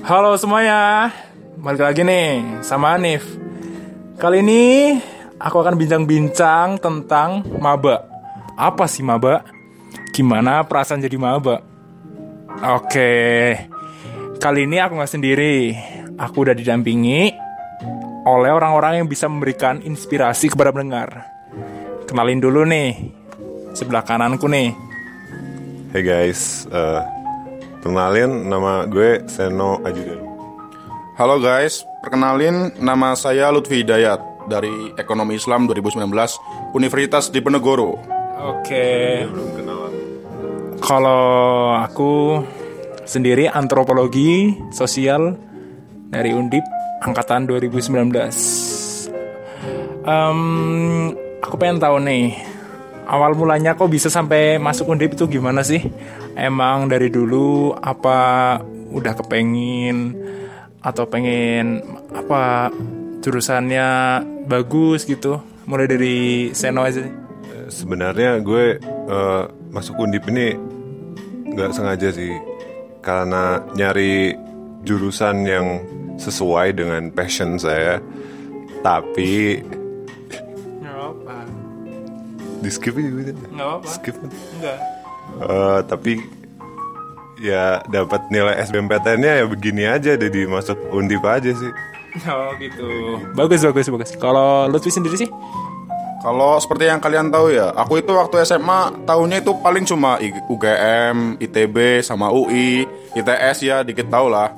Halo semuanya, balik lagi nih sama Anif. Kali ini aku akan bincang-bincang tentang maba. Apa sih maba? Gimana perasaan jadi maba? Oke, kali ini aku nggak sendiri. Aku udah didampingi oleh orang-orang yang bisa memberikan inspirasi kepada pendengar. Kenalin dulu nih, sebelah kananku nih. Hey guys, uh, kenalin nama gue Seno Ajudan. Halo guys, perkenalin nama saya Lutfi Hidayat dari Ekonomi Islam 2019 Universitas Diponegoro. Oke, Belum kenalan. kalau aku sendiri antropologi sosial dari Undip angkatan 2019. Em, aku pengen tahu nih, awal mulanya kok bisa sampai masuk Undip itu gimana sih? Emang dari dulu apa udah kepengin atau pengen apa jurusannya bagus gitu? Mulai dari Seno aja. Sebenarnya gue uh, masuk undip ini nggak sengaja sih, karena nyari jurusan yang sesuai dengan passion saya. Tapi Nggak apa, di skip aja gitu. nggak apa, Skip. enggak. Eh, tapi ya dapat nilai SBMPTN-nya ya begini aja, jadi masuk undip aja sih. Oh gitu. Bagus bagus bagus. Kalau Lutfi sendiri sih? Kalau seperti yang kalian tahu ya, aku itu waktu SMA tahunnya itu paling cuma UGM, ITB, sama UI, ITS ya dikit tahu lah.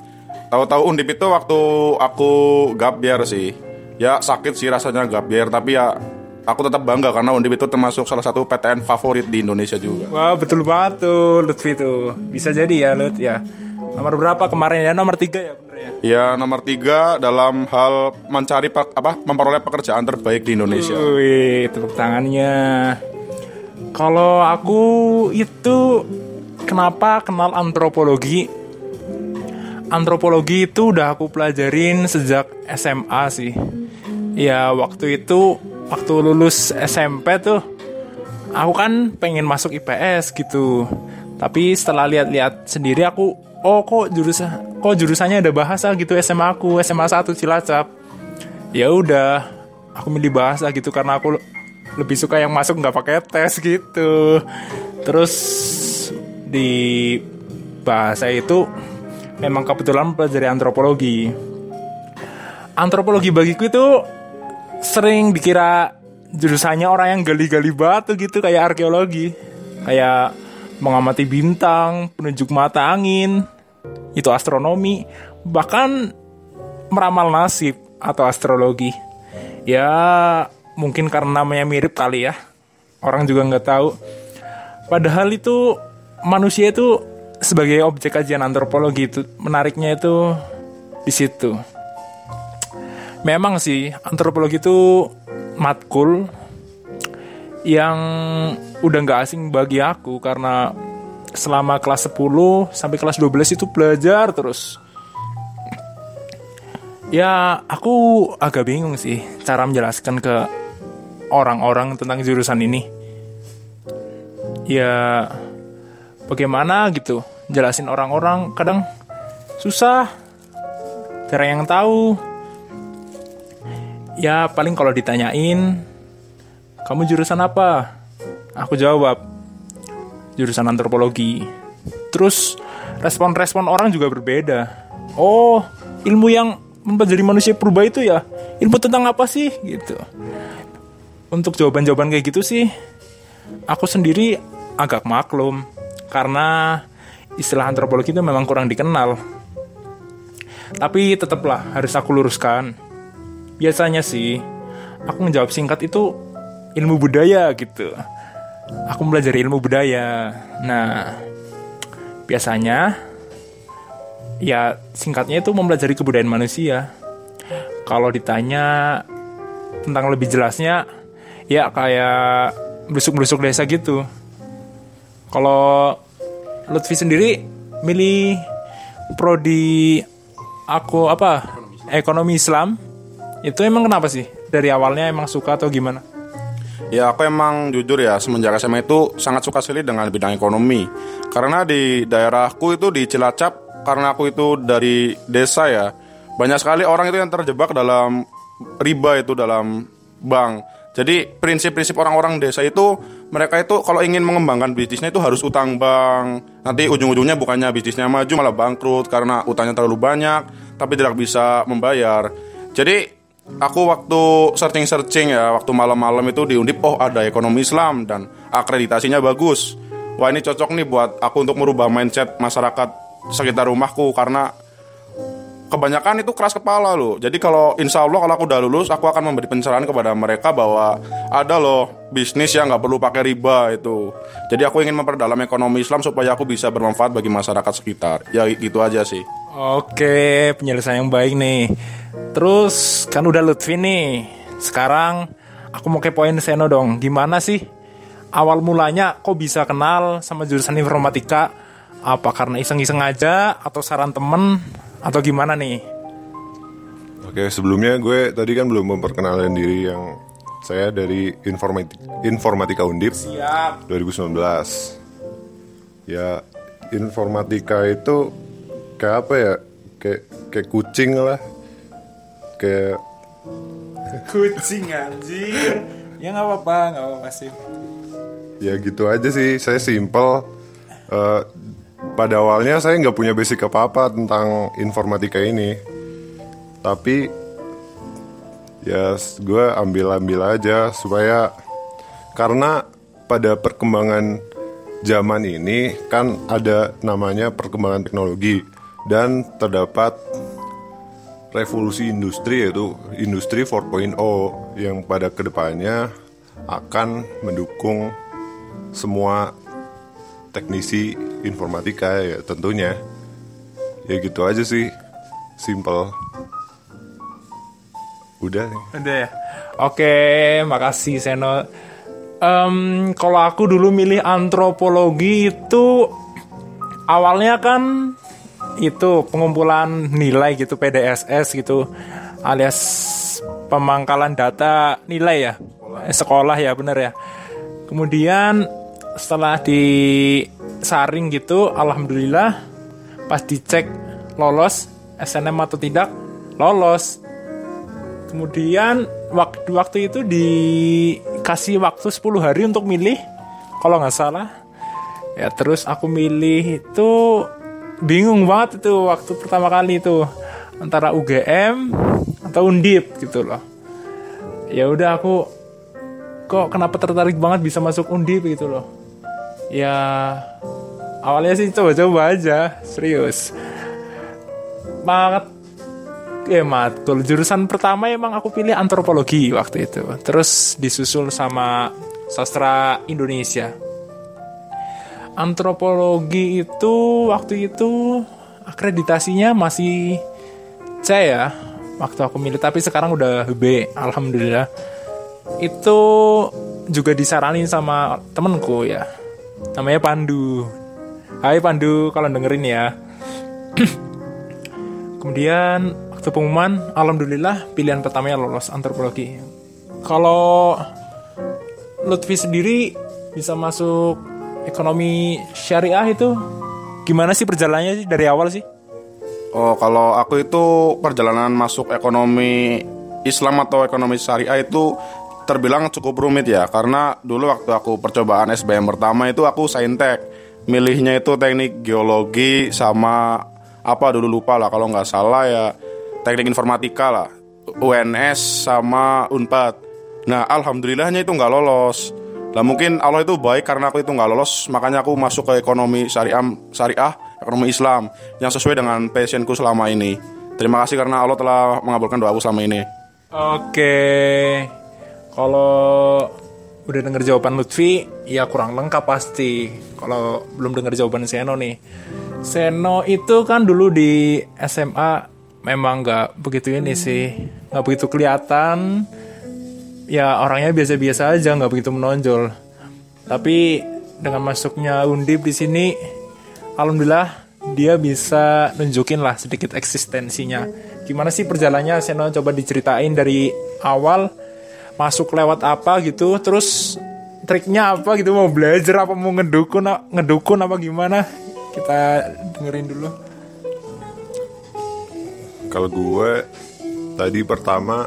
Tahu-tahu undip itu waktu aku gap year sih. Ya sakit sih rasanya gap year, tapi ya aku tetap bangga karena undip itu termasuk salah satu PTN favorit di Indonesia juga. Wah betul banget tuh Lutfi tuh. Bisa jadi ya Lut ya. Nomor berapa kemarin ya? Nomor tiga ya bener ya. Ya nomor tiga dalam hal mencari apa memperoleh pekerjaan terbaik di Indonesia. Wih tepuk tangannya. Kalau aku itu kenapa kenal antropologi? Antropologi itu udah aku pelajarin sejak SMA sih. Ya waktu itu waktu lulus SMP tuh aku kan pengen masuk IPS gitu. Tapi setelah lihat-lihat sendiri aku oh kok jurusan kok jurusannya ada bahasa gitu SMA aku SMA 1 Cilacap. Ya udah aku milih bahasa gitu karena aku lebih suka yang masuk nggak pakai tes gitu. Terus di bahasa itu memang kebetulan pelajari antropologi. Antropologi bagiku itu sering dikira jurusannya orang yang gali-gali batu gitu kayak arkeologi. Kayak mengamati bintang, penunjuk mata angin, itu astronomi, bahkan meramal nasib atau astrologi. Ya mungkin karena namanya mirip kali ya. Orang juga nggak tahu. Padahal itu manusia itu sebagai objek kajian antropologi itu menariknya itu di situ. Memang sih antropologi itu matkul yang udah nggak asing bagi aku karena selama kelas 10 sampai kelas 12 itu belajar terus. Ya, aku agak bingung sih cara menjelaskan ke orang-orang tentang jurusan ini. Ya, bagaimana gitu jelasin orang-orang kadang susah. Jarang yang tahu. Ya, paling kalau ditanyain, kamu jurusan apa? Aku jawab, jurusan antropologi. Terus respon-respon orang juga berbeda. Oh, ilmu yang mempelajari manusia purba itu ya, ilmu tentang apa sih gitu. Untuk jawaban-jawaban kayak gitu sih, aku sendiri agak maklum karena istilah antropologi itu memang kurang dikenal. Tapi tetaplah harus aku luruskan. Biasanya sih, aku menjawab singkat itu ilmu budaya gitu. Aku belajar ilmu budaya. Nah, biasanya ya singkatnya itu mempelajari kebudayaan manusia. Kalau ditanya tentang lebih jelasnya, ya kayak berusuk-berusuk desa gitu. Kalau Lutfi sendiri milih prodi aku apa ekonomi Islam itu emang kenapa sih dari awalnya emang suka atau gimana? Ya aku emang jujur ya semenjak SMA itu sangat suka sekali dengan bidang ekonomi Karena di daerahku itu di Cilacap karena aku itu dari desa ya, banyak sekali orang itu yang terjebak dalam riba itu dalam bank. Jadi prinsip-prinsip orang-orang desa itu mereka itu kalau ingin mengembangkan bisnisnya itu harus utang bank. Nanti ujung-ujungnya bukannya bisnisnya maju malah bangkrut karena utangnya terlalu banyak tapi tidak bisa membayar. Jadi aku waktu searching-searching ya waktu malam-malam itu di Undip oh ada ekonomi Islam dan akreditasinya bagus. Wah ini cocok nih buat aku untuk merubah mindset masyarakat sekitar rumahku karena kebanyakan itu keras kepala loh. Jadi kalau insya Allah kalau aku udah lulus, aku akan memberi pencerahan kepada mereka bahwa ada loh bisnis yang nggak perlu pakai riba itu. Jadi aku ingin memperdalam ekonomi Islam supaya aku bisa bermanfaat bagi masyarakat sekitar. Ya gitu aja sih. Oke, penyelesaian yang baik nih. Terus kan udah Lutfi nih. Sekarang aku mau kepoin Seno dong. Gimana sih awal mulanya kok bisa kenal sama jurusan informatika? Apa karena iseng-iseng aja atau saran temen atau gimana nih? Oke, sebelumnya gue tadi kan belum memperkenalkan diri yang saya dari informatika, informatika Undip Siap. 2019. Ya, informatika itu kayak apa ya? Kayak kayak kucing lah. Kayak Kucing anjir. Ya nggak apa-apa, nggak apa-apa sih. ya gitu aja sih. Saya simple. Eh, pada awalnya saya nggak punya basic apa-apa tentang informatika ini. Tapi ya gue ambil-ambil aja supaya karena pada perkembangan zaman ini kan ada namanya perkembangan teknologi dan terdapat revolusi industri yaitu industri 4.0 yang pada ke depannya akan mendukung semua teknisi informatika ya tentunya ya gitu aja sih simple udah nih Udah ya. Oke, makasih Seno. Em, kalau aku dulu milih antropologi itu awalnya kan itu pengumpulan nilai gitu PDSS gitu alias pemangkalan data nilai ya Eh, sekolah ya bener ya. Kemudian setelah disaring gitu, alhamdulillah pas dicek lolos SNM atau tidak lolos Kemudian waktu waktu itu dikasih waktu 10 hari untuk milih kalau nggak salah. Ya terus aku milih itu bingung banget itu waktu pertama kali itu antara UGM atau Undip gitu loh. Ya udah aku kok kenapa tertarik banget bisa masuk Undip gitu loh. Ya awalnya sih coba-coba aja, serius. Banget ya matkul jurusan pertama emang aku pilih antropologi waktu itu terus disusul sama sastra Indonesia antropologi itu waktu itu akreditasinya masih C ya waktu aku milih. Tapi sekarang udah B alhamdulillah. Itu juga disaranin sama temenku ya namanya Pandu. Hai Pandu kalau dengerin ya. Kemudian waktu pengumuman alhamdulillah pilihan pertamanya lolos antropologi. Kalau Lutfi sendiri bisa masuk ekonomi syariah itu gimana sih perjalanannya sih dari awal sih? Oh, kalau aku itu perjalanan masuk ekonomi Islam atau ekonomi syariah itu terbilang cukup rumit ya. Karena dulu waktu aku percobaan SBM pertama itu aku saintek. Milihnya itu teknik geologi sama apa dulu lupa lah. Kalau nggak salah ya teknik informatika lah. UNS sama Unpad. Nah alhamdulillahnya itu nggak lolos lah mungkin Allah itu baik karena aku itu nggak lolos makanya aku masuk ke ekonomi syariah syariah ekonomi Islam yang sesuai dengan passionku selama ini. Terima kasih karena Allah telah mengabulkan doaku selama ini. Oke. Kalau udah denger jawaban Lutfi ya kurang lengkap pasti. Kalau belum denger jawaban Seno nih. Seno itu kan dulu di SMA memang nggak begitu ini sih. Nggak begitu kelihatan ya orangnya biasa-biasa aja nggak begitu menonjol. Tapi dengan masuknya Undip di sini alhamdulillah dia bisa nunjukin lah sedikit eksistensinya. Gimana sih perjalanannya Seno? Coba diceritain dari awal masuk lewat apa gitu terus triknya apa gitu? Mau belajar apa? Mau ngedukun ngedukun apa gimana? Kita dengerin dulu. Kalau gue tadi pertama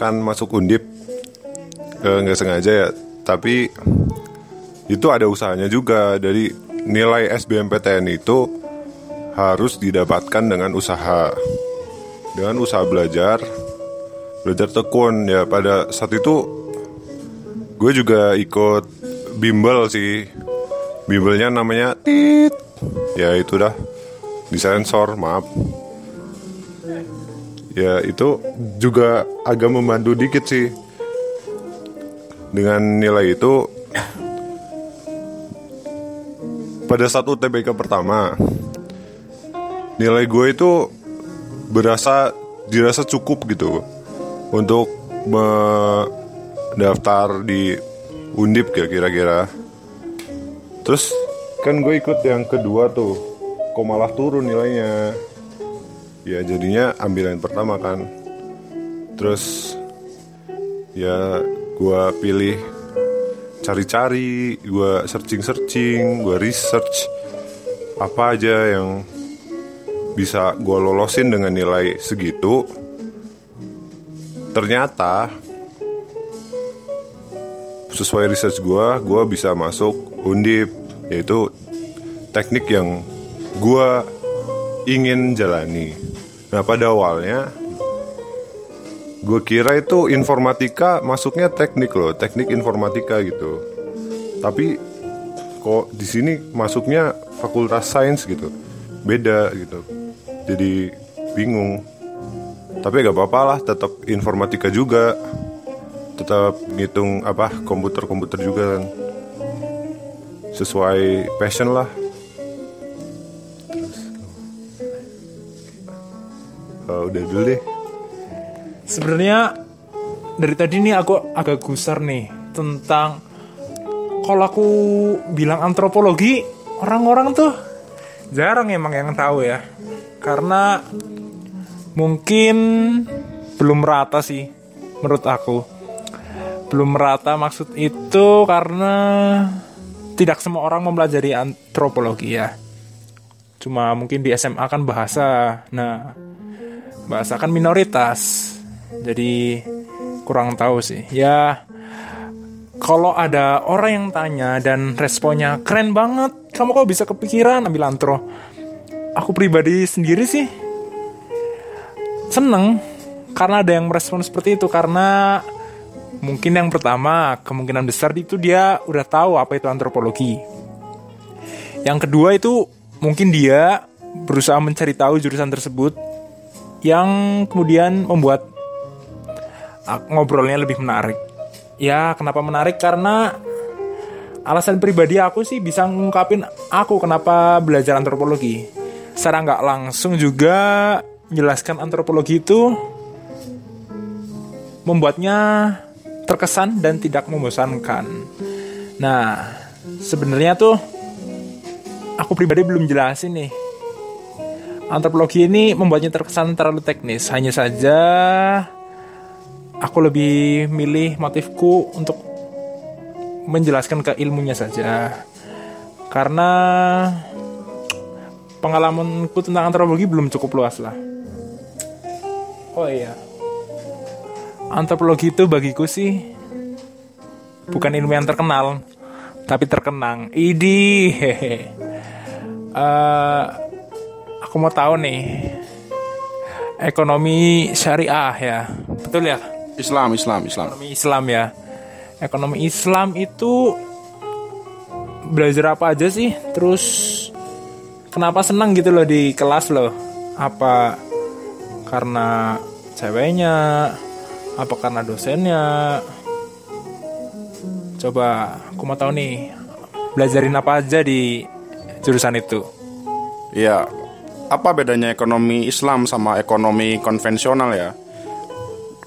kan masuk undip eh, nggak sengaja ya, tapi itu ada usahanya juga. Dari nilai SBMPTN itu harus didapatkan dengan usaha, dengan usaha belajar, belajar tekun. Ya. Pada saat itu gue juga ikut bimbel sih, bimbelnya namanya tit, ya itu dah. Disensor maaf ya itu juga agak membantu dikit sih. Dengan nilai itu pada saat UTBK pertama nilai gue itu berasa dirasa cukup gitu untuk mendaftar di undip ya kira-kira. Terus kan gue ikut yang kedua tuh kok malah turun nilainya ya jadinya ambil yang pertama kan terus ya gue pilih cari-cari gue searching-searching gue research apa aja yang bisa gue lolosin dengan nilai segitu ternyata sesuai research gue gue bisa masuk undip yaitu teknik yang gue ingin jalani. Nah pada awalnya gue kira itu informatika masuknya teknik loh, teknik informatika gitu. Tapi kok di sini masuknya fakultas sains gitu, beda gitu. Jadi bingung. Tapi gak apa-apa lah, tetap informatika juga, tetap ngitung apa komputer-komputer juga kan. Sesuai passion lah. Uh, udah dulu deh. Sebenarnya dari tadi nih aku agak gusar nih tentang kalau aku bilang antropologi orang-orang tuh jarang emang yang tahu ya. Karena mungkin belum rata sih menurut aku. Belum rata maksud itu karena tidak semua orang mempelajari antropologi ya. Cuma mungkin di SMA kan bahasa. Nah bahasa kan minoritas. Jadi kurang tahu sih. Ya kalau ada orang yang tanya dan responnya keren banget kamu kok bisa kepikiran? Ambil antro. Aku pribadi sendiri sih seneng karena ada yang merespon seperti itu. Karena mungkin yang pertama kemungkinan besar itu dia udah tahu apa itu antropologi. Yang kedua itu mungkin dia berusaha mencari tahu jurusan tersebut yang kemudian membuat ngobrolnya lebih menarik. Ya, kenapa menarik? Karena alasan pribadi aku sih bisa ngungkapin aku kenapa belajar antropologi. Secara nggak langsung juga menjelaskan antropologi itu membuatnya terkesan dan tidak membosankan. Nah, sebenarnya tuh aku pribadi belum jelasin nih antropologi ini membuatnya terkesan terlalu teknis. Hanya saja aku lebih milih motifku untuk menjelaskan ke ilmunya saja. Karena pengalamanku tentang antropologi belum cukup luas lah. Oh iya. Antropologi itu bagiku sih bukan ilmu yang terkenal, tapi terkenang. Idi, hehe. Uh, aku mau tahu nih. Ekonomi syariah ya. Betul ya? Islam Islam Islam. Ekonomi Islam ya. Ekonomi Islam itu belajar apa aja sih? Terus kenapa senang gitu loh di kelas loh? Apa karena ceweknya? Apa karena dosennya? Coba aku mau tahu nih belajarin apa aja di jurusan itu? Iya, apa bedanya ekonomi Islam sama ekonomi konvensional ya?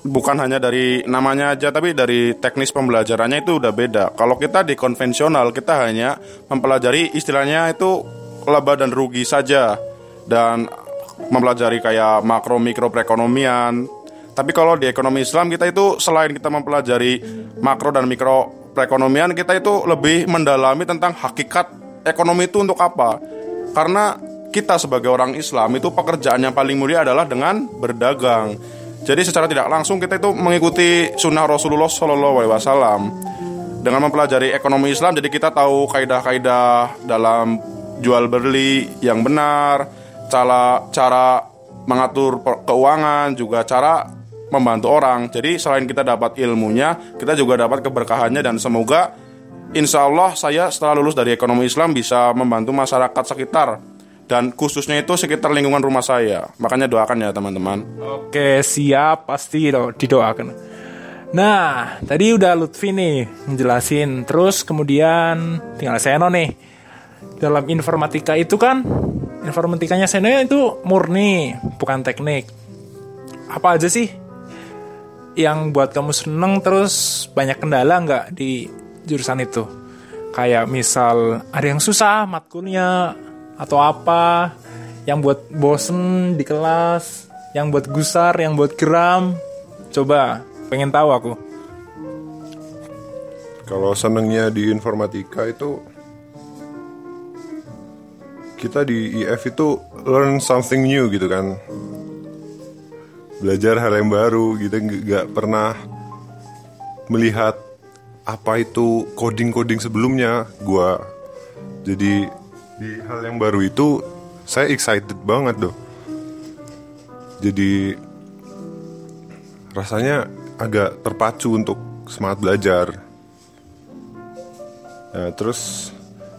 Bukan hanya dari namanya aja, tapi dari teknis pembelajarannya itu udah beda. Kalau kita di konvensional, kita hanya mempelajari istilahnya itu laba dan rugi saja. Dan mempelajari kayak makro mikro perekonomian. Tapi kalau di ekonomi Islam kita itu selain kita mempelajari makro dan mikro perekonomian, kita itu lebih mendalami tentang hakikat ekonomi itu untuk apa. Karena kita sebagai orang Islam itu pekerjaan yang paling mulia adalah dengan berdagang. Jadi secara tidak langsung kita itu mengikuti sunnah Rasulullah Shallallahu Alaihi Wasallam dengan mempelajari ekonomi Islam. Jadi kita tahu kaidah-kaidah dalam jual beli yang benar, cara cara mengatur keuangan, juga cara membantu orang. Jadi selain kita dapat ilmunya, kita juga dapat keberkahannya dan semoga insya Allah saya setelah lulus dari ekonomi Islam bisa membantu masyarakat sekitar dan khususnya itu sekitar lingkungan rumah saya. Makanya doakan ya teman-teman. Oke, siap, pasti do- didoakan. Nah, tadi udah Lutfi nih menjelasin. Terus kemudian tinggal Seno nih. Dalam informatika itu kan, informatikanya Seno itu murni, bukan teknik. Apa aja sih yang buat kamu seneng terus banyak kendala nggak di jurusan itu? Kayak misal ada yang susah matkulnya atau apa yang buat bosen di kelas, yang buat gusar, yang buat geram. Coba, pengen tahu aku. Kalau senengnya di informatika itu kita di IF itu learn something new gitu kan. Belajar hal yang baru gitu nggak pernah melihat apa itu coding-coding sebelumnya gua. Jadi di hal yang baru itu saya excited banget doh. Jadi rasanya agak terpacu untuk semangat belajar. Nah, terus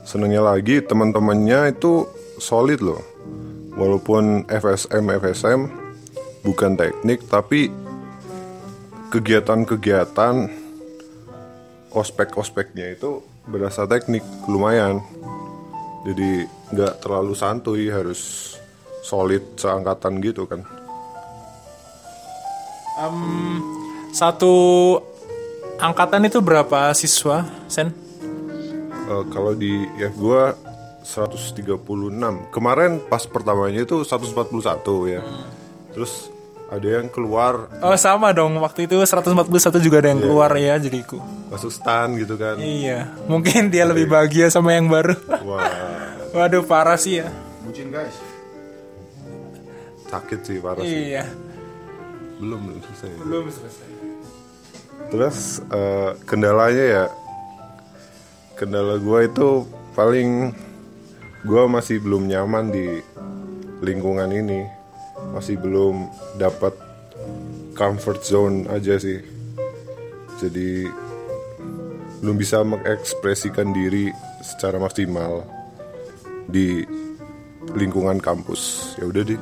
senengnya lagi teman-temannya itu solid loh. Walaupun FSM FSM bukan teknik tapi kegiatan-kegiatan ospek-ospeknya itu berasa teknik lumayan. Jadi nggak terlalu santuy harus solid seangkatan gitu kan. Satu angkatan itu berapa siswa, Sen? Eh, kalau di IF gua 136. Kemarin pas pertamanya itu 141 ya. Terus ada yang keluar Oh, sama dong. Waktu itu 141 juga ada yang keluar ya jadiku. masuk stan gitu kan. Iya, mungkin dia lebih bahagia sama yang baru. Wah, Waduh, parah sih ya. Bucin guys. sakit sih parah sih. Iya. Belum belum selesai. Belum selesai. Terus eh, kendalanya ya kendala gua itu paling gua masih belum nyaman di lingkungan ini. Masih belum dapat comfort zone aja sih. Jadi belum bisa mengekspresikan diri secara maksimal di lingkungan kampus. Ya udah deh.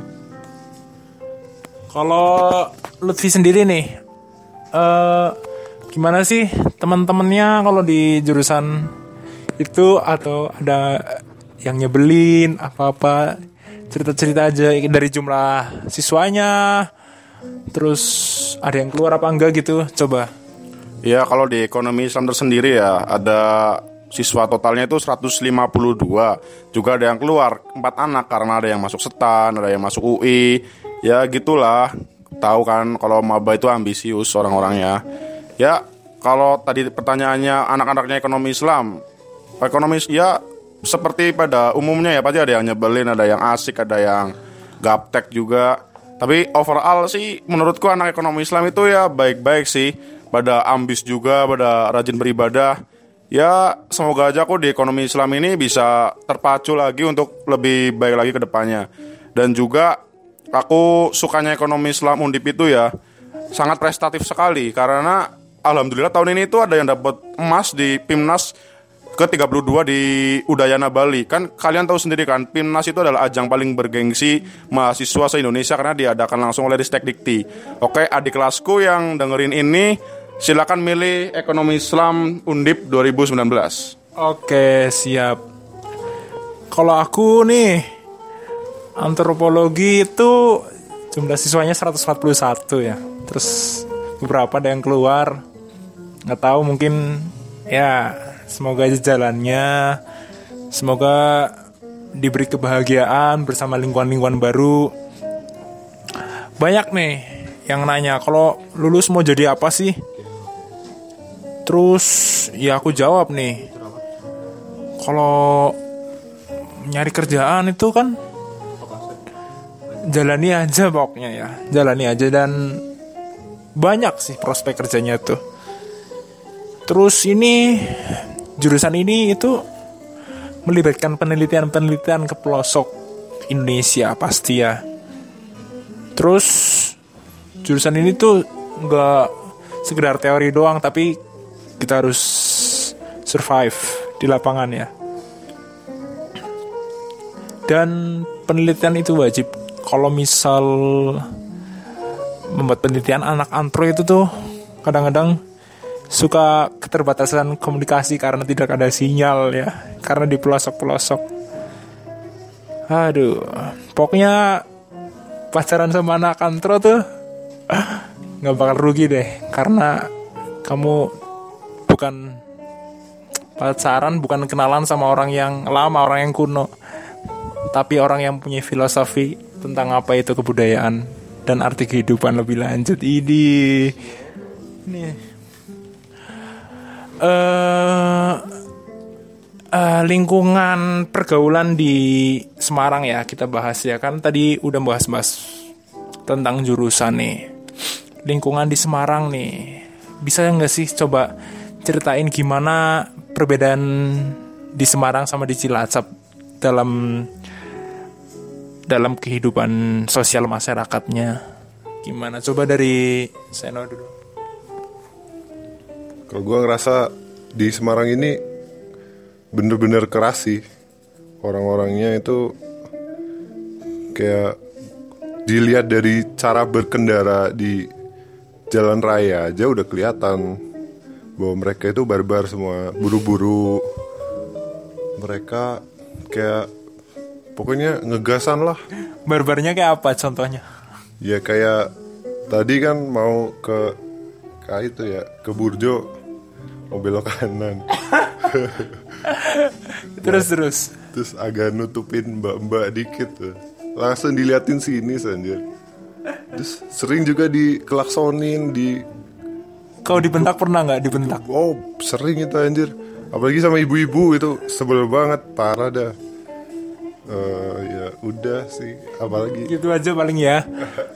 Kalau Lutfi sendiri nih, eh gimana sih teman-temannya kalau di jurusan itu atau ada yang nyebelin apa-apa cerita-cerita aja dari jumlah siswanya, terus ada yang keluar apa enggak gitu, coba. Ya kalau di ekonomi Islam tersendiri ya ada siswa totalnya itu 152 juga ada yang keluar empat anak karena ada yang masuk setan ada yang masuk UI ya gitulah. Tahu kan kalau maba itu ambisius orang-orangnya ya kalau tadi pertanyaannya anak-anaknya ekonomi Islam. Ekonomi ya seperti pada umumnya ya pasti ada yang nyebelin ada yang asik ada yang gaptek juga. Tapi overall sih menurutku anak ekonomi Islam itu ya baik-baik sih. Pada ambis juga pada rajin beribadah. Ya semoga aja aku di ekonomi Islam ini bisa terpacu lagi untuk lebih baik lagi ke depannya. Dan juga aku sukanya ekonomi Islam Undip itu ya sangat prestatif sekali. Karena alhamdulillah tahun ini itu ada yang dapat emas di Pimnas ke-32 di Udayana Bali. Kan kalian tahu sendiri kan, Pimnas itu adalah ajang paling bergengsi mahasiswa se-Indonesia karena diadakan langsung oleh Ristek Dikti. Oke, adik kelasku yang dengerin ini silakan milih Ekonomi Islam Undip 2019. Oke, siap. Kalau aku nih antropologi itu jumlah siswanya 141 ya. Terus beberapa ada yang keluar. nggak tahu mungkin ya semoga aja jalannya. Semoga diberi kebahagiaan bersama lingkungan-lingkungan baru. Banyak nih yang nanya kalau lulus mau jadi apa sih? Terus ya aku jawab nih. Kalau nyari kerjaan itu kan jalani aja pokoknya ya jalani aja dan banyak sih prospek kerjanya tuh terus ini jurusan ini itu melibatkan penelitian-penelitian ke pelosok Indonesia pasti ya. Terus jurusan ini tuh nggak sekedar teori doang tapi kita harus survive di lapangan ya. Dan penelitian itu wajib. Kalau misal membuat penelitian anak antro itu tuh kadang-kadang suka keterbatasan komunikasi karena tidak ada sinyal ya karena di pelosok-pelosok aduh pokoknya pacaran sama anak antro tuh nggak bakal rugi deh karena kamu bukan pacaran bukan kenalan sama orang yang lama orang yang kuno tapi orang yang punya filosofi tentang apa itu kebudayaan dan arti kehidupan lebih lanjut. Ini. nih eh eh, lingkungan pergaulan di Semarang ya kita bahas ya. Kan tadi udah bahas-bahas tentang jurusan nih. Lingkungan di Semarang nih. Bisa nggak sih coba ceritain gimana perbedaan di Semarang sama di Cilacap dalam dalam kehidupan sosial masyarakatnya? Gimana? Coba dari Seno dulu Kalau gue ngerasa di Semarang ini bener-bener keras sih. Orang-orangnya itu kayak dilihat dari cara berkendara di jalan raya aja udah kelihatan bahwa mereka itu barbar semua buru-buru. Mereka kayak pokoknya ngegasan lah. Barbarnya kayak apa contohnya? Ya kayak tadi kan mau ke kayak itu ya ke Burjo mau belok kanan. Terus terus. Terus agak nutupin mbak-mbak dikit tuh. Langsung diliatin sini sanjir. Terus sering juga dikelaksonin di kau dibentak pernah nggak? Dibentak. Oh sering itu anjir. Apalagi sama ibu-ibu itu. Sebel banget parah dah. Eh, ya udah sih apalagi. Gitu aja paling ya.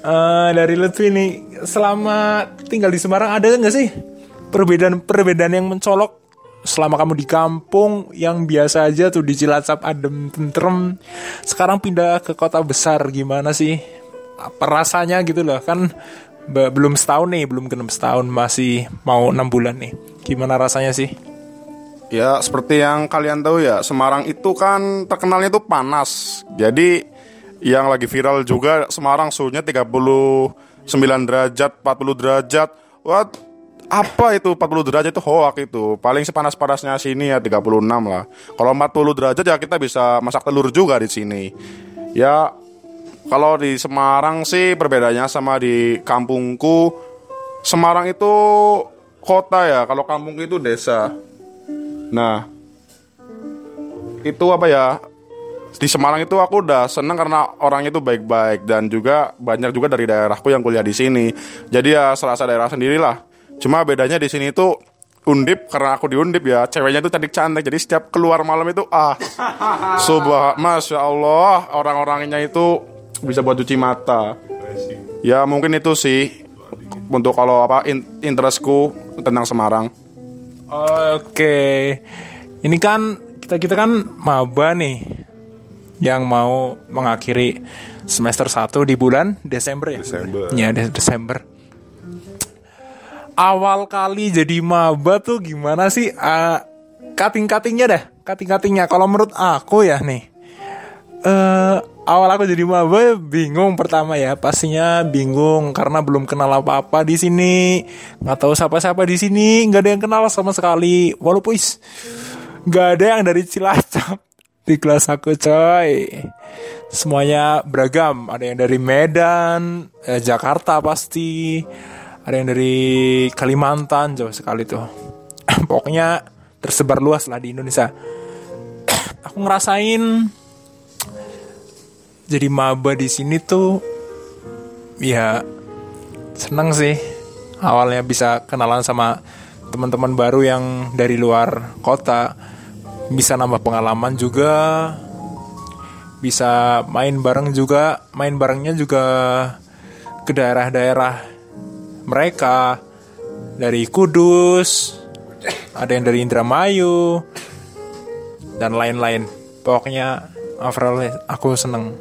Eh, dari Lutfi nih selama tinggal di Semarang. Ada nggak sih perbedaan-perbedaan yang mencolok. Selama kamu di kampung yang biasa aja tuh di Cilacap adem tentrem sekarang pindah ke kota besar gimana sih? Apa gitu loh kan be- belum setahun nih belum genap setahun masih mau enam bulan nih. Gimana rasanya sih? Ya seperti yang kalian tahu ya Semarang itu kan terkenalnya itu panas. Jadi yang lagi viral juga Semarang suhunya 39 derajat 40 derajat. Wah apa itu 40 derajat itu hoak itu Paling sepanas-panasnya sini ya 36 lah Kalau 40 derajat ya kita bisa masak telur juga di sini Ya kalau di Semarang sih perbedaannya sama di kampungku Semarang itu kota ya Kalau kampung itu desa Nah, itu apa ya? Di Semarang itu aku udah seneng karena orangnya itu baik-baik dan juga banyak juga dari daerahku yang kuliah di sini. Jadi ya serasa daerah sendirilah. Cuma bedanya di sini itu undip karena aku di undip ya ceweknya itu cantik cantik jadi setiap keluar malam itu ah subah masya Allah orang-orangnya itu bisa buat cuci mata ya mungkin itu sih untuk kalau apa in- interestku tentang Semarang Oke, ini kan kita kita kan maba nih yang mau mengakhiri semester 1 di bulan Desember ya. Desember. Ya, Des- Desember. Awal kali jadi maba tuh gimana sih? Ah, cutting-cuttingnya dah, cutting-cuttingnya. Kalau menurut aku ya nih, eh awal aku jadi maba bingung pertama ya pastinya bingung karena belum kenal apa-apa di sini nggak tahu siapa-siapa di sini nggak ada yang kenal sama sekali walaupun is, nggak ada yang dari Cilacap di kelas aku coy semuanya beragam ada yang dari Medan eh, Jakarta pasti ada yang dari Kalimantan jauh sekali tuh. Pokoknya tersebar luas lah di Indonesia. Aku ngerasain jadi maba di sini tuh ya seneng sih. Awalnya bisa kenalan sama teman-teman baru yang dari luar kota. Bisa nambah pengalaman juga. Bisa main bareng juga. Main barengnya juga ke daerah-daerah mereka. Dari Kudus ada yang dari Indramayu dan lain-lain. Pokoknya overall aku seneng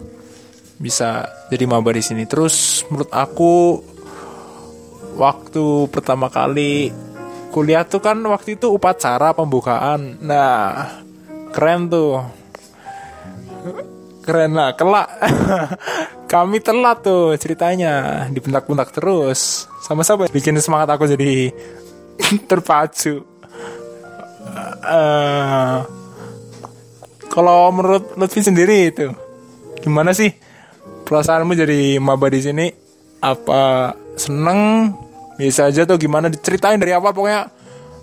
bisa jadi maba di sini. Terus menurut aku waktu pertama kali kuliah tuh kan waktu itu upacara pembukaan. Nah keren tuh keren lah kelak. Kami telat tuh ceritanya. Dibentak-bentak terus. Sama-sama bikin semangat aku jadi terpacu. Eh, kalau menurut Lutfi sendiri itu gimana sih perasaanmu jadi maba di sini? Apa seneng? Bisa aja tuh gimana? Diceritain dari awal pokoknya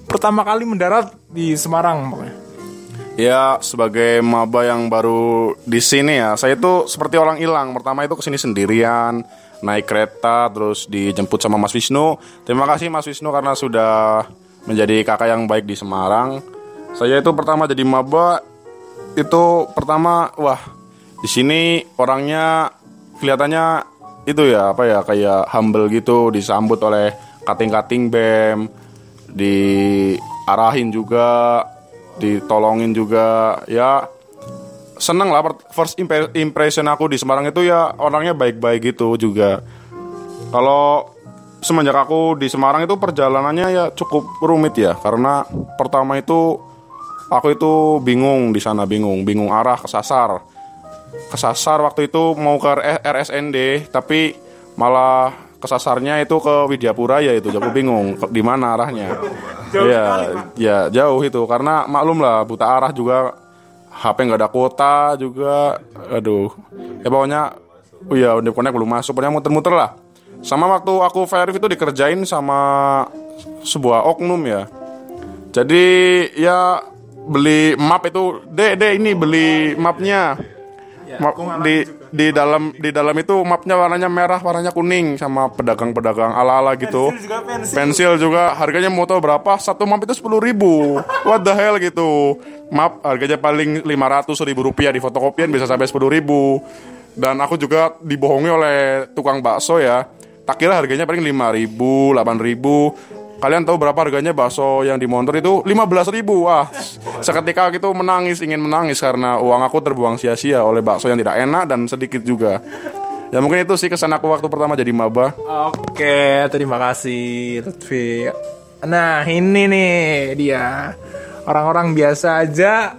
pertama kali mendarat di Semarang pokoknya Ya sebagai maba yang baru di sini ya, saya itu seperti orang hilang. Pertama itu ke sini sendirian, naik kereta, terus dijemput sama Mas Wisnu. Terima kasih Mas Wisnu karena sudah menjadi kakak yang baik di Semarang. Saya itu pertama jadi maba itu pertama wah di sini orangnya kelihatannya itu ya apa ya kayak humble gitu disambut oleh kating-kating bem diarahin juga ditolongin juga. Ya seneng lah first impression aku di Semarang itu ya orangnya baik-baik gitu juga. Kalau semenjak aku di Semarang itu perjalanannya ya cukup rumit ya karena pertama itu aku itu bingung di sana bingung bingung arah kesasar. Kesasar waktu itu mau ke RSND tapi malah kesasarnya itu ke Widyapura ya itu aku bingung di mana arahnya. Ya ya jauh itu karena maklum lah buta arah juga HP nggak ada kuota juga aduh. Ya pokoknya oh ya udah connect belum masuk pokoknya muter-muter lah. Sama waktu aku verif itu dikerjain sama sebuah oknum ya. Jadi ya beli map itu deh deh ini beli mapnya. Map- di di dalam di dalam itu mapnya warnanya merah warnanya kuning sama pedagang-pedagang ala-ala gitu. Pensil juga harganya mau tahu berapa? Satu map itu sepuluh ribu. What the hell gitu. Map harganya paling lima ratus ribu rupiah di fotokopian bisa sampai sepuluh ribu. Dan aku juga dibohongi oleh tukang bakso ya. Tak kira harganya paling lima ribu delapan ribu Kalian tahu berapa harganya bakso yang di Montor itu 15.000 ribu Wah seketika gitu menangis Ingin menangis karena uang aku terbuang sia-sia Oleh bakso yang tidak enak dan sedikit juga Ya mungkin itu sih kesan aku waktu pertama jadi maba Oke, terima kasih Lutfi. Nah, ini nih dia. Orang-orang biasa aja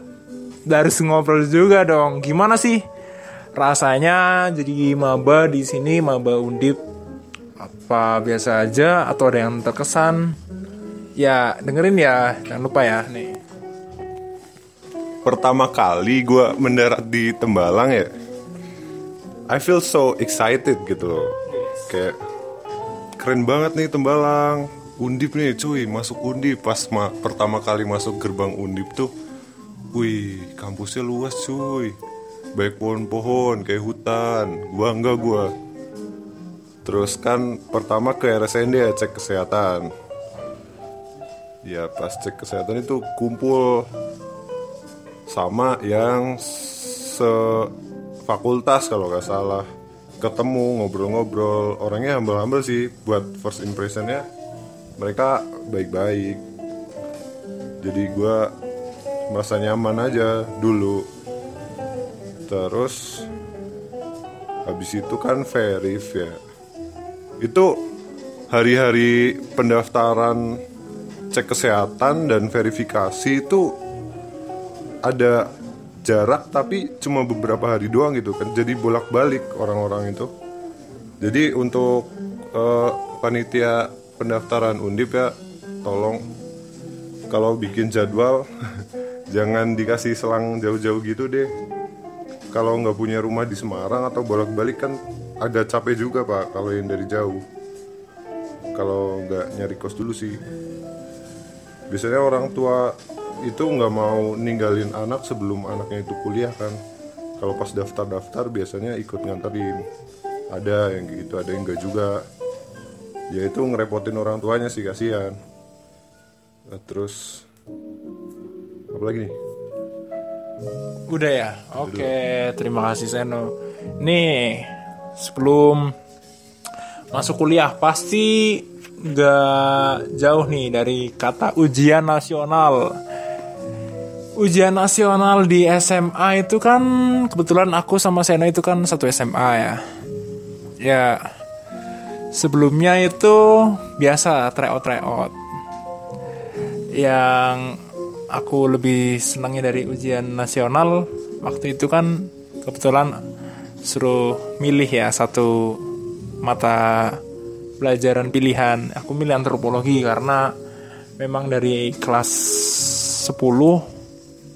harus ngobrol juga dong. Gimana sih rasanya jadi maba di sini, maba Undip? Apa biasa aja atau ada yang terkesan? Ya, dengerin ya. Jangan lupa ya. Nih. pertama kali gue mendarat di Tembalang ya I feel so excited gitu loh kayak keren banget nih Tembalang Undip nih cuy masuk Undip pas ma- pertama kali masuk gerbang Undip tuh wih kampusnya luas cuy baik pohon-pohon kayak hutan bangga gue terus kan pertama ke RSND ya cek kesehatan. Ya pas cek kesehatan itu kumpul sama yang sefakultas kalau nggak salah. Ketemu ngobrol-ngobrol. Orangnya humble-humble sih buat first impressionnya. Mereka baik-baik. Jadi gue merasa nyaman aja dulu. Terus habis itu kan verif ya itu hari-hari pendaftaran cek kesehatan dan verifikasi itu ada jarak tapi cuma beberapa hari doang gitu kan. Jadi bolak-balik orang-orang itu. Jadi untuk eh, panitia pendaftaran undip ya tolong kalau bikin jadwal jangan dikasih selang jauh-jauh gitu deh. Kalau nggak punya rumah di Semarang atau bolak-balik kan agak capek juga pak kalau yang dari jauh. Kalau nggak nyari kos dulu sih. Biasanya orang tua itu nggak mau ninggalin anak sebelum anaknya itu kuliah kan. Kalau pas daftar-daftar biasanya ikut nganterin. Ada yang gitu ada yang enggak juga. Ya itu ngerepotin orang tuanya sih kasihan. Nah, terus apa lagi nih? Udah ya? Oke, terima kasih Seno. Nih, sebelum masuk kuliah pasti nggak jauh nih dari kata ujian nasional. Ujian nasional di SMA itu kan kebetulan aku sama Seno itu kan satu SMA ya. Ya, sebelumnya itu biasa tryout tryout. Yang aku lebih senangnya dari ujian nasional waktu itu kan kebetulan suruh milih ya satu mata pelajaran pilihan. Aku milih antropologi karena memang dari kelas 10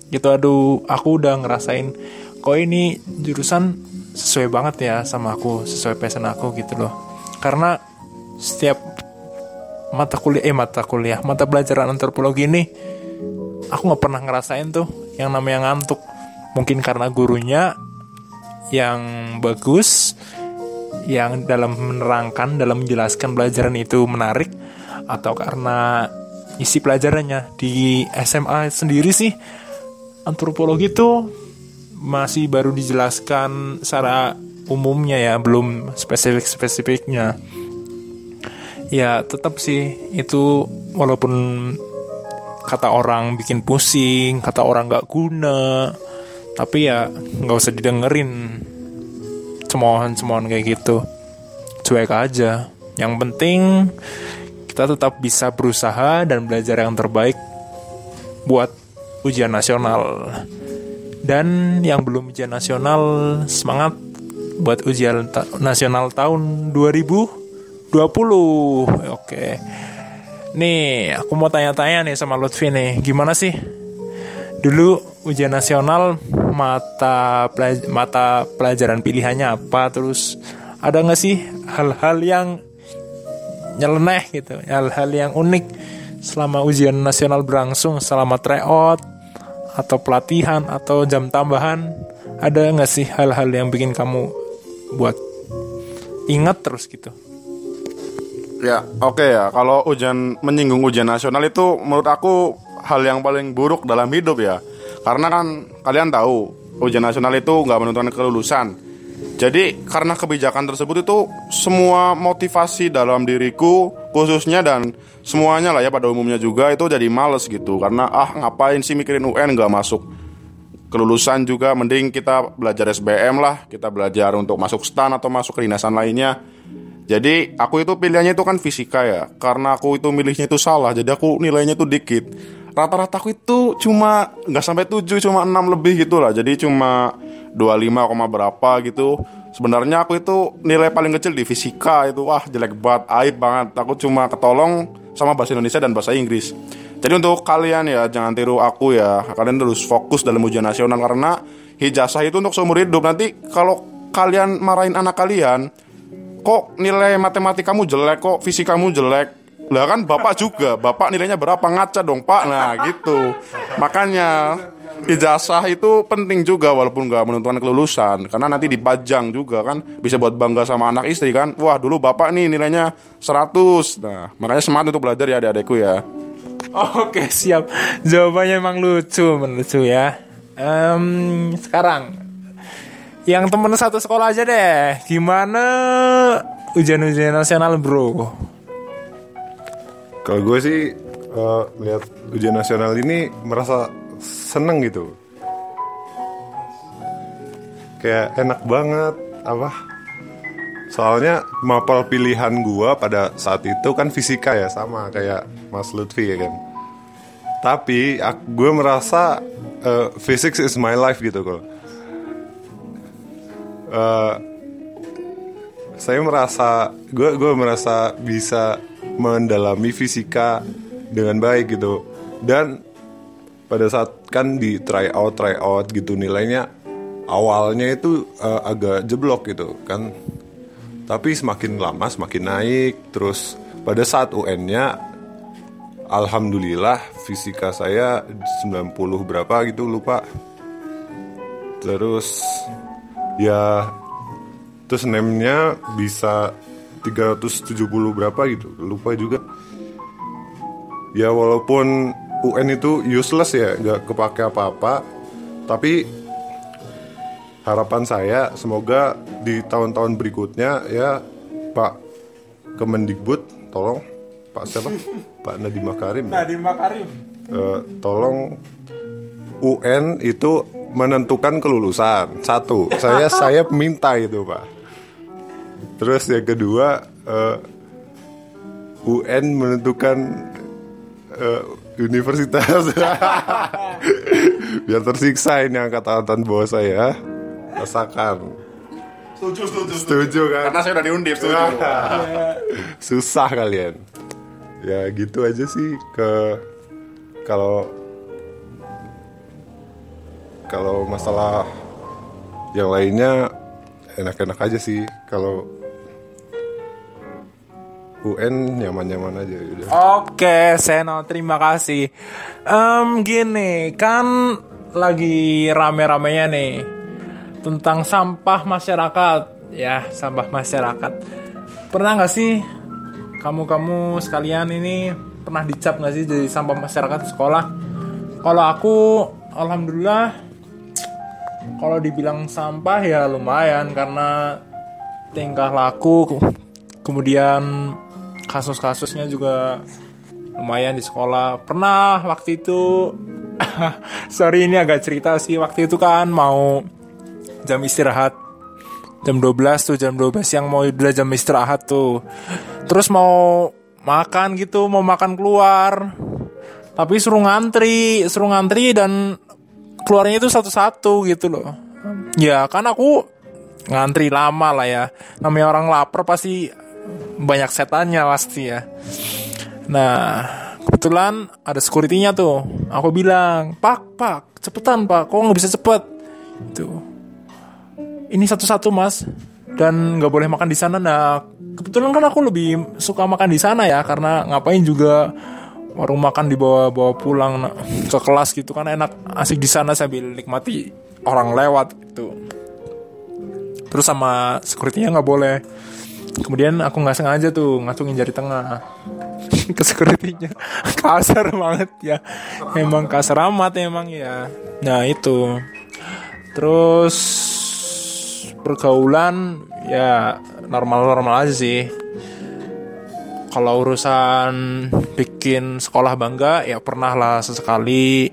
gitu aduh aku udah ngerasain kok ini jurusan sesuai banget ya sama aku, sesuai passion aku gitu loh. Karena setiap mata kuliah eh mata kuliah, mata pelajaran antropologi ini aku nggak pernah ngerasain tuh yang namanya ngantuk. Mungkin karena gurunya yang bagus, yang dalam menerangkan, dalam menjelaskan pelajaran itu menarik, atau karena isi pelajarannya di SMA sendiri sih antropologi itu masih baru dijelaskan secara umumnya ya, belum spesifik-spesifiknya. Ya tetap sih itu walaupun kata orang bikin pusing, kata orang nggak guna, tapi ya nggak usah didengerin cemohan-cemohan kayak gitu. Cuek aja. Yang penting kita tetap bisa berusaha dan belajar yang terbaik buat ujian nasional. Dan yang belum ujian nasional semangat buat ujian ta nasional tahun 2020. Oke. Nih, aku mau tanya-tanya nih sama Lutfi nih, gimana sih? Dulu ujian nasional mata pelaj mata pelajaran pilihannya apa? Terus ada nggak sih hal-hal yang nyeleneh gitu, hal-hal yang unik selama ujian nasional berlangsung, selama tryout atau pelatihan atau jam tambahan? Ada nggak sih hal-hal yang bikin kamu buat ingat terus gitu? Ya, oke ya. Kalau ujian menyinggung ujian nasional itu menurut aku hal yang paling buruk dalam hidup ya. Karena kan kalian tahu ujian nasional itu nggak menentukan kelulusan. Jadi karena kebijakan tersebut itu semua motivasi dalam diriku khususnya dan semuanya lah ya pada umumnya juga itu jadi males gitu. Karena ah ngapain sih mikirin UN nggak masuk kelulusan juga? Mending kita belajar SBM lah kita belajar untuk masuk stan atau masuk kedinasan lainnya. Jadi aku itu pilihannya itu kan fisika ya. Karena aku itu milihnya itu salah Jadi aku nilainya itu dikit Rata-rata aku itu cuma nggak sampai 7 Cuma 6 lebih gitu lah. Jadi cuma 25, berapa gitu. Sebenarnya aku itu nilai paling kecil di fisika itu. Wah jelek banget, aib banget. Aku cuma ketolong sama bahasa Indonesia dan bahasa Inggris. Jadi untuk kalian ya Jangan tiru aku ya. Kalian terus fokus dalam ujian nasional Karena hijazah itu untuk seumur hidup. Nanti kalau kalian marahin anak kalian kok nilai matematikamu jelek kok fisikamu jelek lah kan bapak juga bapak nilainya berapa? Ngaca dong pak. Nah gitu. Makanya ijazah itu penting juga walaupun nggak menentukan kelulusan. Karena nanti dipajang juga kan bisa buat bangga sama anak istri kan. Wah dulu bapak nih nilainya 100 nah makanya semangat untuk belajar ya adik-adikku ya. Oke siap. Jawabannya emang lucu Lucu ya. Um, Sekarang. Yang temen satu sekolah aja deh. Gimana ujian-ujian nasional bro? Kalau gue sih uh, melihat ujian nasional ini merasa seneng gitu. Kayak enak banget apa? Soalnya mapel pilihan gue pada saat itu kan fisika ya sama kayak Mas Lutfi ya kan. Tapi gue merasa uh, physics is my life gitu kok uh, saya merasa gue gue merasa bisa mendalami fisika dengan baik gitu. Dan pada saat kan di try out try out gitu nilainya awalnya itu uh, agak jeblok gitu kan. Tapi semakin lama semakin naik. Terus pada saat UN-nya alhamdulillah fisika saya 90 berapa gitu lupa. Terus ya terus name-nya bisa 370 berapa gitu. Lupa juga. Ya walaupun UN itu useless ya nggak kepake apa-apa. Tapi harapan saya semoga di tahun-tahun berikutnya ya Pak Kemendikbud tolong Pak siapa? Pak Nadiem Makarim ya? Nadiem Makarim. Eh, tolong UN itu menentukan kelulusan satu. Saya saya minta itu pak terus yang kedua eh, UN menentukan eh, universitas. Biar tersiksa ini angkatan-angkatan bawah saya rasakan. Setuju, setuju, setuju kan? Karena saya udah diundip, setuju. susah kalian. Ya gitu aja sih ke kalau kalau masalah yang lainnya enak-enak aja sih kalau UN nyaman-nyaman aja udah. Oke, Seno, terima kasih. Em, gini, kan lagi rame-ramenya nih tentang sampah masyarakat, ya sampah masyarakat. Pernah nggak sih kamu-kamu sekalian ini pernah dicap nggak sih jadi sampah masyarakat sekolah? Kalau aku, alhamdulillah, kalau dibilang sampah ya lumayan karena tingkah laku kemudian kasus-kasusnya juga lumayan di sekolah. Pernah waktu itu sorry ini agak cerita sih waktu itu kan mau jam istirahat. Jam 12 tuh jam 12 siang mau udah jam istirahat tuh. Terus mau makan gitu mau makan keluar. Tapi suruh ngantri suruh ngantri dan keluarnya itu satu-satu gitu loh. Ya kan aku ngantri lama lah ya. Namanya orang lapar pasti banyak setannya pasti ya. Nah kebetulan ada securitynya tuh. Aku bilang pak pak cepetan pak. Kok nggak bisa cepet? Itu ini satu-satu mas. Dan nggak boleh makan di sana. Nah kebetulan kan aku lebih suka makan di sana ya karena ngapain juga warung makan dibawa bawa pulang nah, ke kelas gitu kan enak. Asik di sana sambil nikmati orang lewat gitu. Terus sama securitynya nggak boleh. Kemudian aku nggak sengaja tuh ngacungin jari tengah ke securitynya. Kasar banget ya. Emang kasar amat emang ya. Nah itu. Terus pergaulan ya normal-normal aja sih kalau urusan bikin sekolah bangga ya pernah lah sesekali.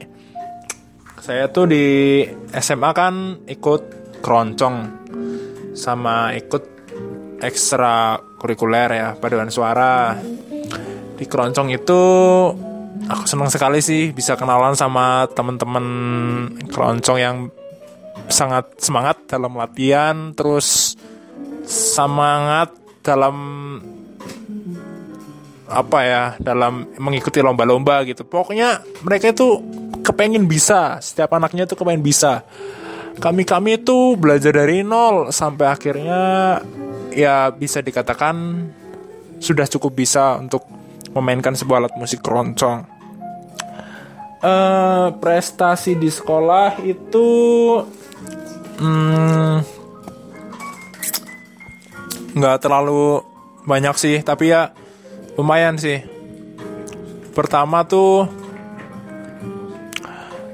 Saya tuh di SMA kan ikut keroncong sama ikut ekstra kurikuler ya paduan suara. Di keroncong itu aku senang sekali sih bisa kenalan sama temen-temen keroncong yang sangat semangat dalam latihan terus semangat dalam apa ya dalam mengikuti lomba-lomba gitu. Pokoknya mereka itu kepengen bisa setiap anaknya itu kepengen bisa. Kami kami itu belajar dari nol sampai akhirnya ya bisa dikatakan sudah cukup bisa untuk memainkan sebuah alat musik keroncong. Eh prestasi di sekolah itu hmm, nggak terlalu banyak sih tapi ya lumayan sih. Pertama tuh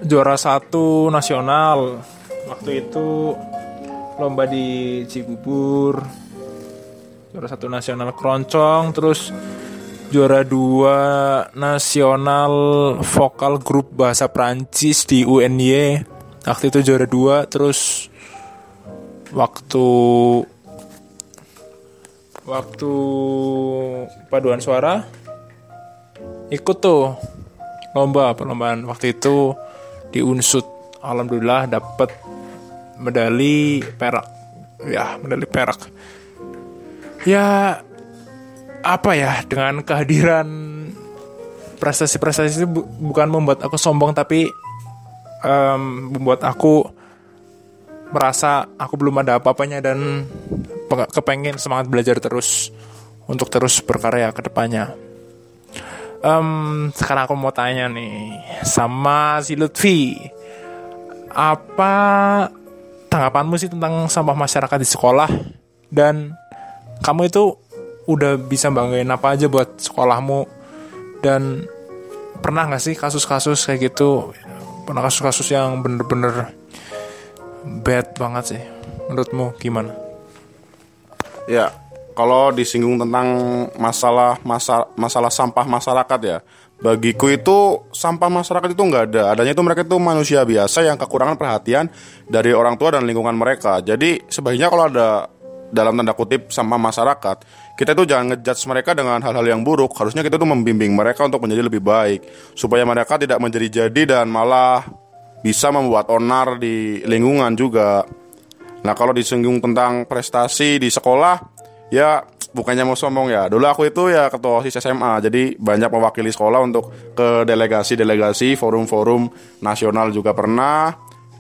juara satu nasional. Waktu itu lomba di Cibubur. Juara satu nasional keroncong terus juara dua nasional vokal grup bahasa Prancis di UNY waktu itu juara dua terus waktu waktu paduan suara ikut tuh lomba perlombaan waktu itu di unsut. Alhamdulillah dapat medali perak. Ya medali perak. Ya apa ya dengan kehadiran prestasi-prestasi itu bu- bukan membuat aku sombong tapi em, membuat aku merasa aku belum ada apa-apanya dan pe- kepengen semangat belajar terus untuk terus berkarya ke depannya. Em, sekarang aku mau tanya nih sama si Lutfi, apa tanggapanmu sih tentang sampah masyarakat di sekolah dan kamu itu udah bisa banggain apa aja buat sekolahmu dan pernah nggak sih kasus-kasus kayak gitu pernah kasus-kasus yang bener-bener bad banget sih. Menurutmu gimana? Ya, kalau disinggung tentang masalah masa, masalah sampah masyarakat ya, bagiku itu sampah masyarakat itu nggak ada. Adanya itu mereka itu manusia biasa yang kekurangan perhatian dari orang tua dan lingkungan mereka. Jadi sebaiknya kalau ada dalam tanda kutip sampah masyarakat, kita itu jangan ngejudge mereka dengan hal-hal yang buruk. Harusnya kita tuh membimbing mereka untuk menjadi lebih baik supaya mereka tidak menjadi-jadi dan malah bisa membuat onar di lingkungan juga. Nah kalau disinggung tentang prestasi di sekolah, ya bukannya mau sombong ya. Dulu aku itu ya ketua OSIS SMA, jadi banyak mewakili sekolah untuk ke delegasi-delegasi, forum-forum nasional juga pernah,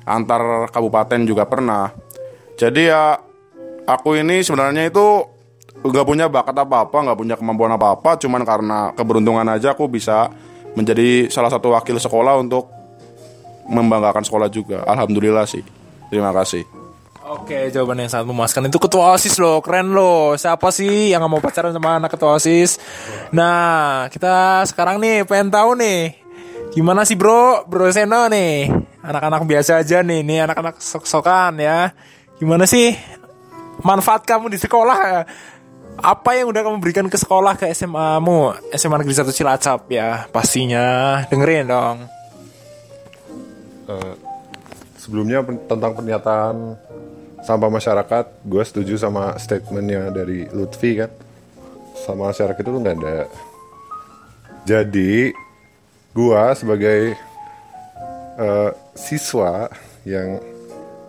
antar kabupaten juga pernah. Jadi ya aku ini sebenarnya itu nggak punya bakat apa-apa, nggak punya kemampuan apa-apa, cuman karena keberuntungan aja aku bisa menjadi salah satu wakil sekolah untuk membanggakan sekolah juga. Alhamdulillah sih. Terima kasih. Oke, jawaban yang sangat memuaskan itu ketua OSIS loh, keren loh. Siapa sih yang gak mau pacaran sama anak ketua OSIS? Nah, kita sekarang nih pengen tahu nih. Gimana sih bro, bro Seno nih? Anak-anak biasa aja nih, nih anak-anak sok-sokan ya. Gimana sih manfaat kamu di sekolah? Apa yang udah kamu berikan ke sekolah ke SMA-mu? SMA Negeri 1 Cilacap ya, pastinya. Dengerin dong. Eh, sebelumnya tentang pernyataan sampah masyarakat, gue setuju sama statementnya dari Lutfi kan. Sama masyarakat itu nggak ada. Jadi, gue sebagai eh, siswa yang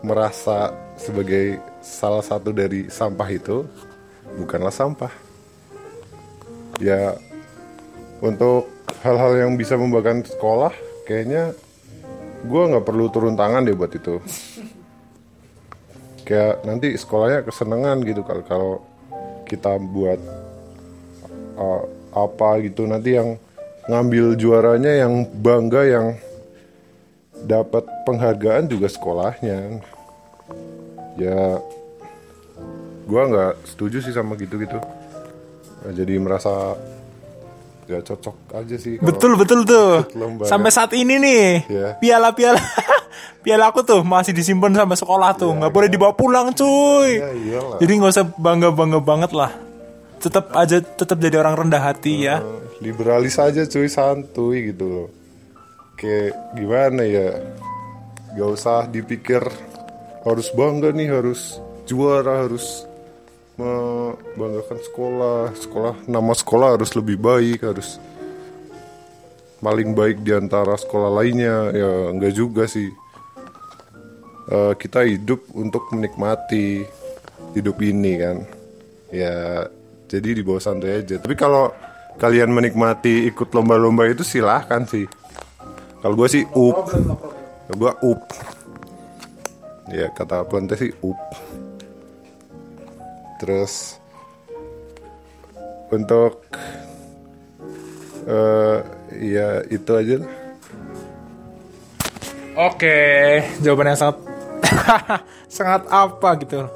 merasa sebagai salah satu dari sampah itu bukanlah sampah. Ya, untuk hal-hal yang bisa membanggakan sekolah, kayaknya gue nggak perlu turun tangan deh buat itu kayak nanti sekolahnya kesenangan gitu kalau kalau kita buat uh, apa gitu nanti yang ngambil juaranya yang bangga yang dapat penghargaan juga sekolahnya ya gue nggak setuju sih sama gitu gitu jadi merasa gak cocok aja sih Betul betul tuh. Sampai ya. saat ini nih, Iya. piala-piala piala aku tuh masih disimpan sampai sekolah tuh, nggak boleh dibawa pulang cuy. Ya, iyalah. Jadi nggak usah bangga bangga banget lah. Tetap aja tetap jadi orang rendah hati ya. liberalis aja cuy santuy gitu loh kayak gimana ya gak usah dipikir harus bangga nih harus juara harus membanggakan sekolah sekolah nama sekolah harus lebih baik harus paling baik di antara sekolah lainnya ya enggak juga sih Eh, kita hidup untuk menikmati hidup ini kan? Ya jadi di bawah santai aja. Tapi kalau kalian menikmati ikut lomba-lomba itu silahkan sih. Kalau gue sih up. Gue up. Ya kata Plante sih up. Terus untuk eh ya itu aja Oke, jawaban yang sangat sangat apa gitu.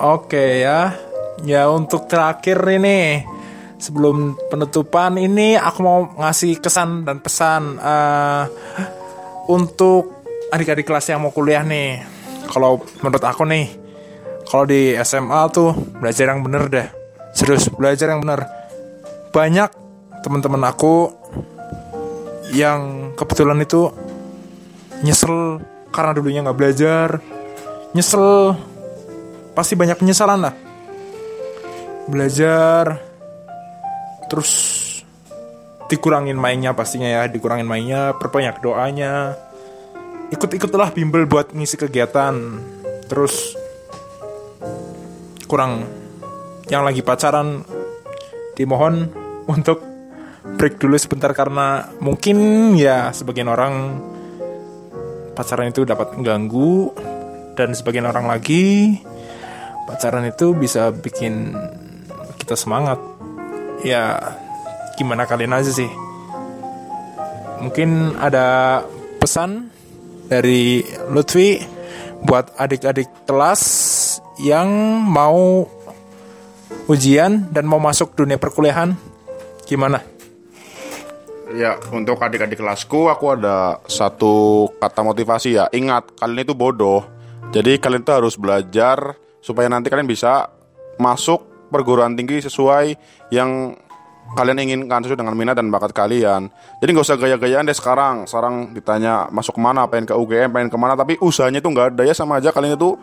Oke ya. Ya untuk terakhir ini sebelum penutupan ini aku mau ngasih kesan dan pesan eh, untuk adik-adik kelas yang mau kuliah nih. Kalau menurut aku nih, kalau di SMA tuh belajar yang bener deh. Serius belajar yang bener. Banyak teman-teman aku yang kebetulan itu nyesel karena dulunya nggak belajar nyesel. Pasti banyak penyesalan lah. Belajar terus dikurangin mainnya pastinya ya dikurangin mainnya perbanyak doanya. Ikut-ikutlah bimbel buat ngisi kegiatan. Terus kurang yang lagi pacaran dimohon untuk break dulu sebentar karena mungkin ya sebagian orang pacaran itu dapat mengganggu dan sebagian orang lagi pacaran itu bisa bikin kita semangat. Ya gimana kalian aja sih? Mungkin ada pesan dari Lutfi buat adik-adik kelas yang mau ujian dan mau masuk dunia perkuliahan gimana Ya, untuk adik-adik kelasku aku ada satu kata motivasi ya. Ingat, kalian itu bodoh. Jadi kalian itu harus belajar supaya nanti kalian bisa masuk perguruan tinggi sesuai yang kalian inginkan sesuai dengan minat dan bakat kalian. Jadi nggak usah gaya-gayaan deh sekarang. Sekarang ditanya masuk ke mana, pengen ke UGM, pengen ke mana, tapi usahanya itu nggak ada ya sama aja kalian itu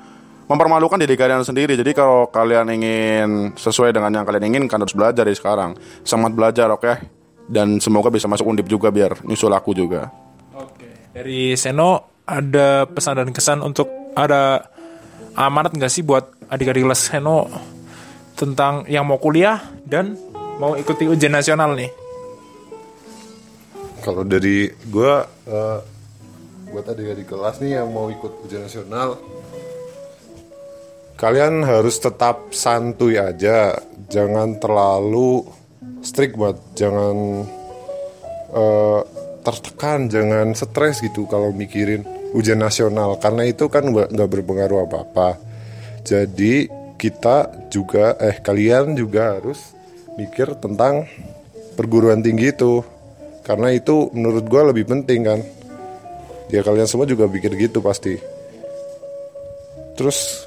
mempermalukan diri kalian sendiri. Jadi kalau kalian ingin sesuai dengan yang kalian inginkan harus belajar dari sekarang. Semangat belajar, oke? Dan semoga bisa masuk undip juga biar nyusul aku juga. Oke. Dari Seno ada pesan dan kesan untuk ada amanat nggak sih buat adik-adik kelas Seno tentang yang mau kuliah dan mau ikuti ujian nasional nih? Kalau dari gue, uh, buat adik-adik kelas nih yang mau ikut ujian nasional, kalian harus tetap santuy aja, jangan terlalu strict buat, jangan uh, tertekan, jangan stres gitu kalau mikirin ujian nasional, karena itu kan nggak berpengaruh apa-apa. Jadi kita juga, eh kalian juga harus mikir tentang perguruan tinggi itu. Karena itu menurut gue lebih penting kan. Ya kalian semua juga pikir gitu pasti. Terus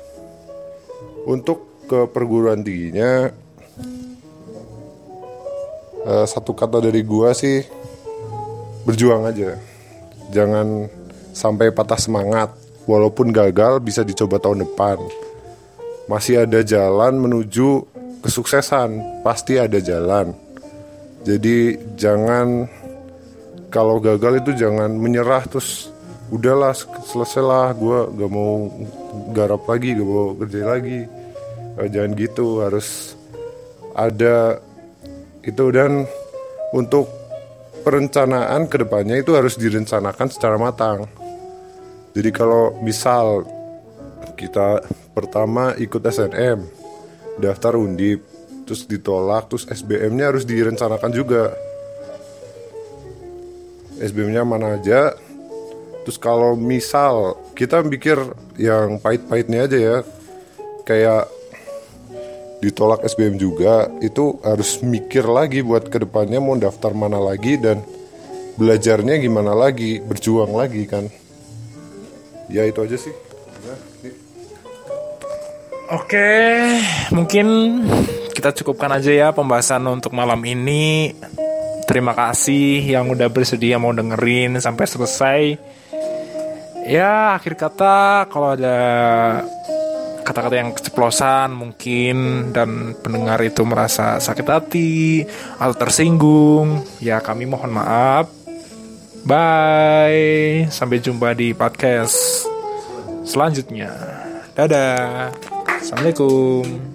untuk ke perguruan tingginya uh, satu kata dari gue sih berjuang aja. Jangan sampai patah semangat. Walaupun gagal bisa dicoba tahun depan. Masih ada jalan menuju kesuksesan. Pasti ada jalan. Jadi jangan kalau gagal itu jangan menyerah terus udahlah selesailah gue gak mau garap lagi gak mau kerja lagi. Eh, jangan gitu. Harus ada itu dan untuk perencanaan ke depannya itu harus direncanakan secara matang. Jadi kalau misal kita pertama ikut SNM daftar undip terus ditolak terus SBM-nya harus direncanakan juga. SBM-nya mana aja. Terus kalau misal kita mikir yang pahit-pahitnya aja ya. Kayak ditolak SBM juga itu harus mikir lagi buat ke depannya mau daftar mana lagi dan belajarnya gimana lagi berjuang lagi kan ya itu aja sih Oke, mungkin kita cukupkan aja ya pembahasan untuk malam ini. Terima kasih yang udah bersedia mau dengerin sampai selesai. Ya, akhir kata kalau ada kata-kata yang keceplosan mungkin dan pendengar itu merasa sakit hati atau tersinggung, ya kami mohon maaf. Bye. Sampai jumpa di podcast selanjutnya. Dadah. Assalamualaikum.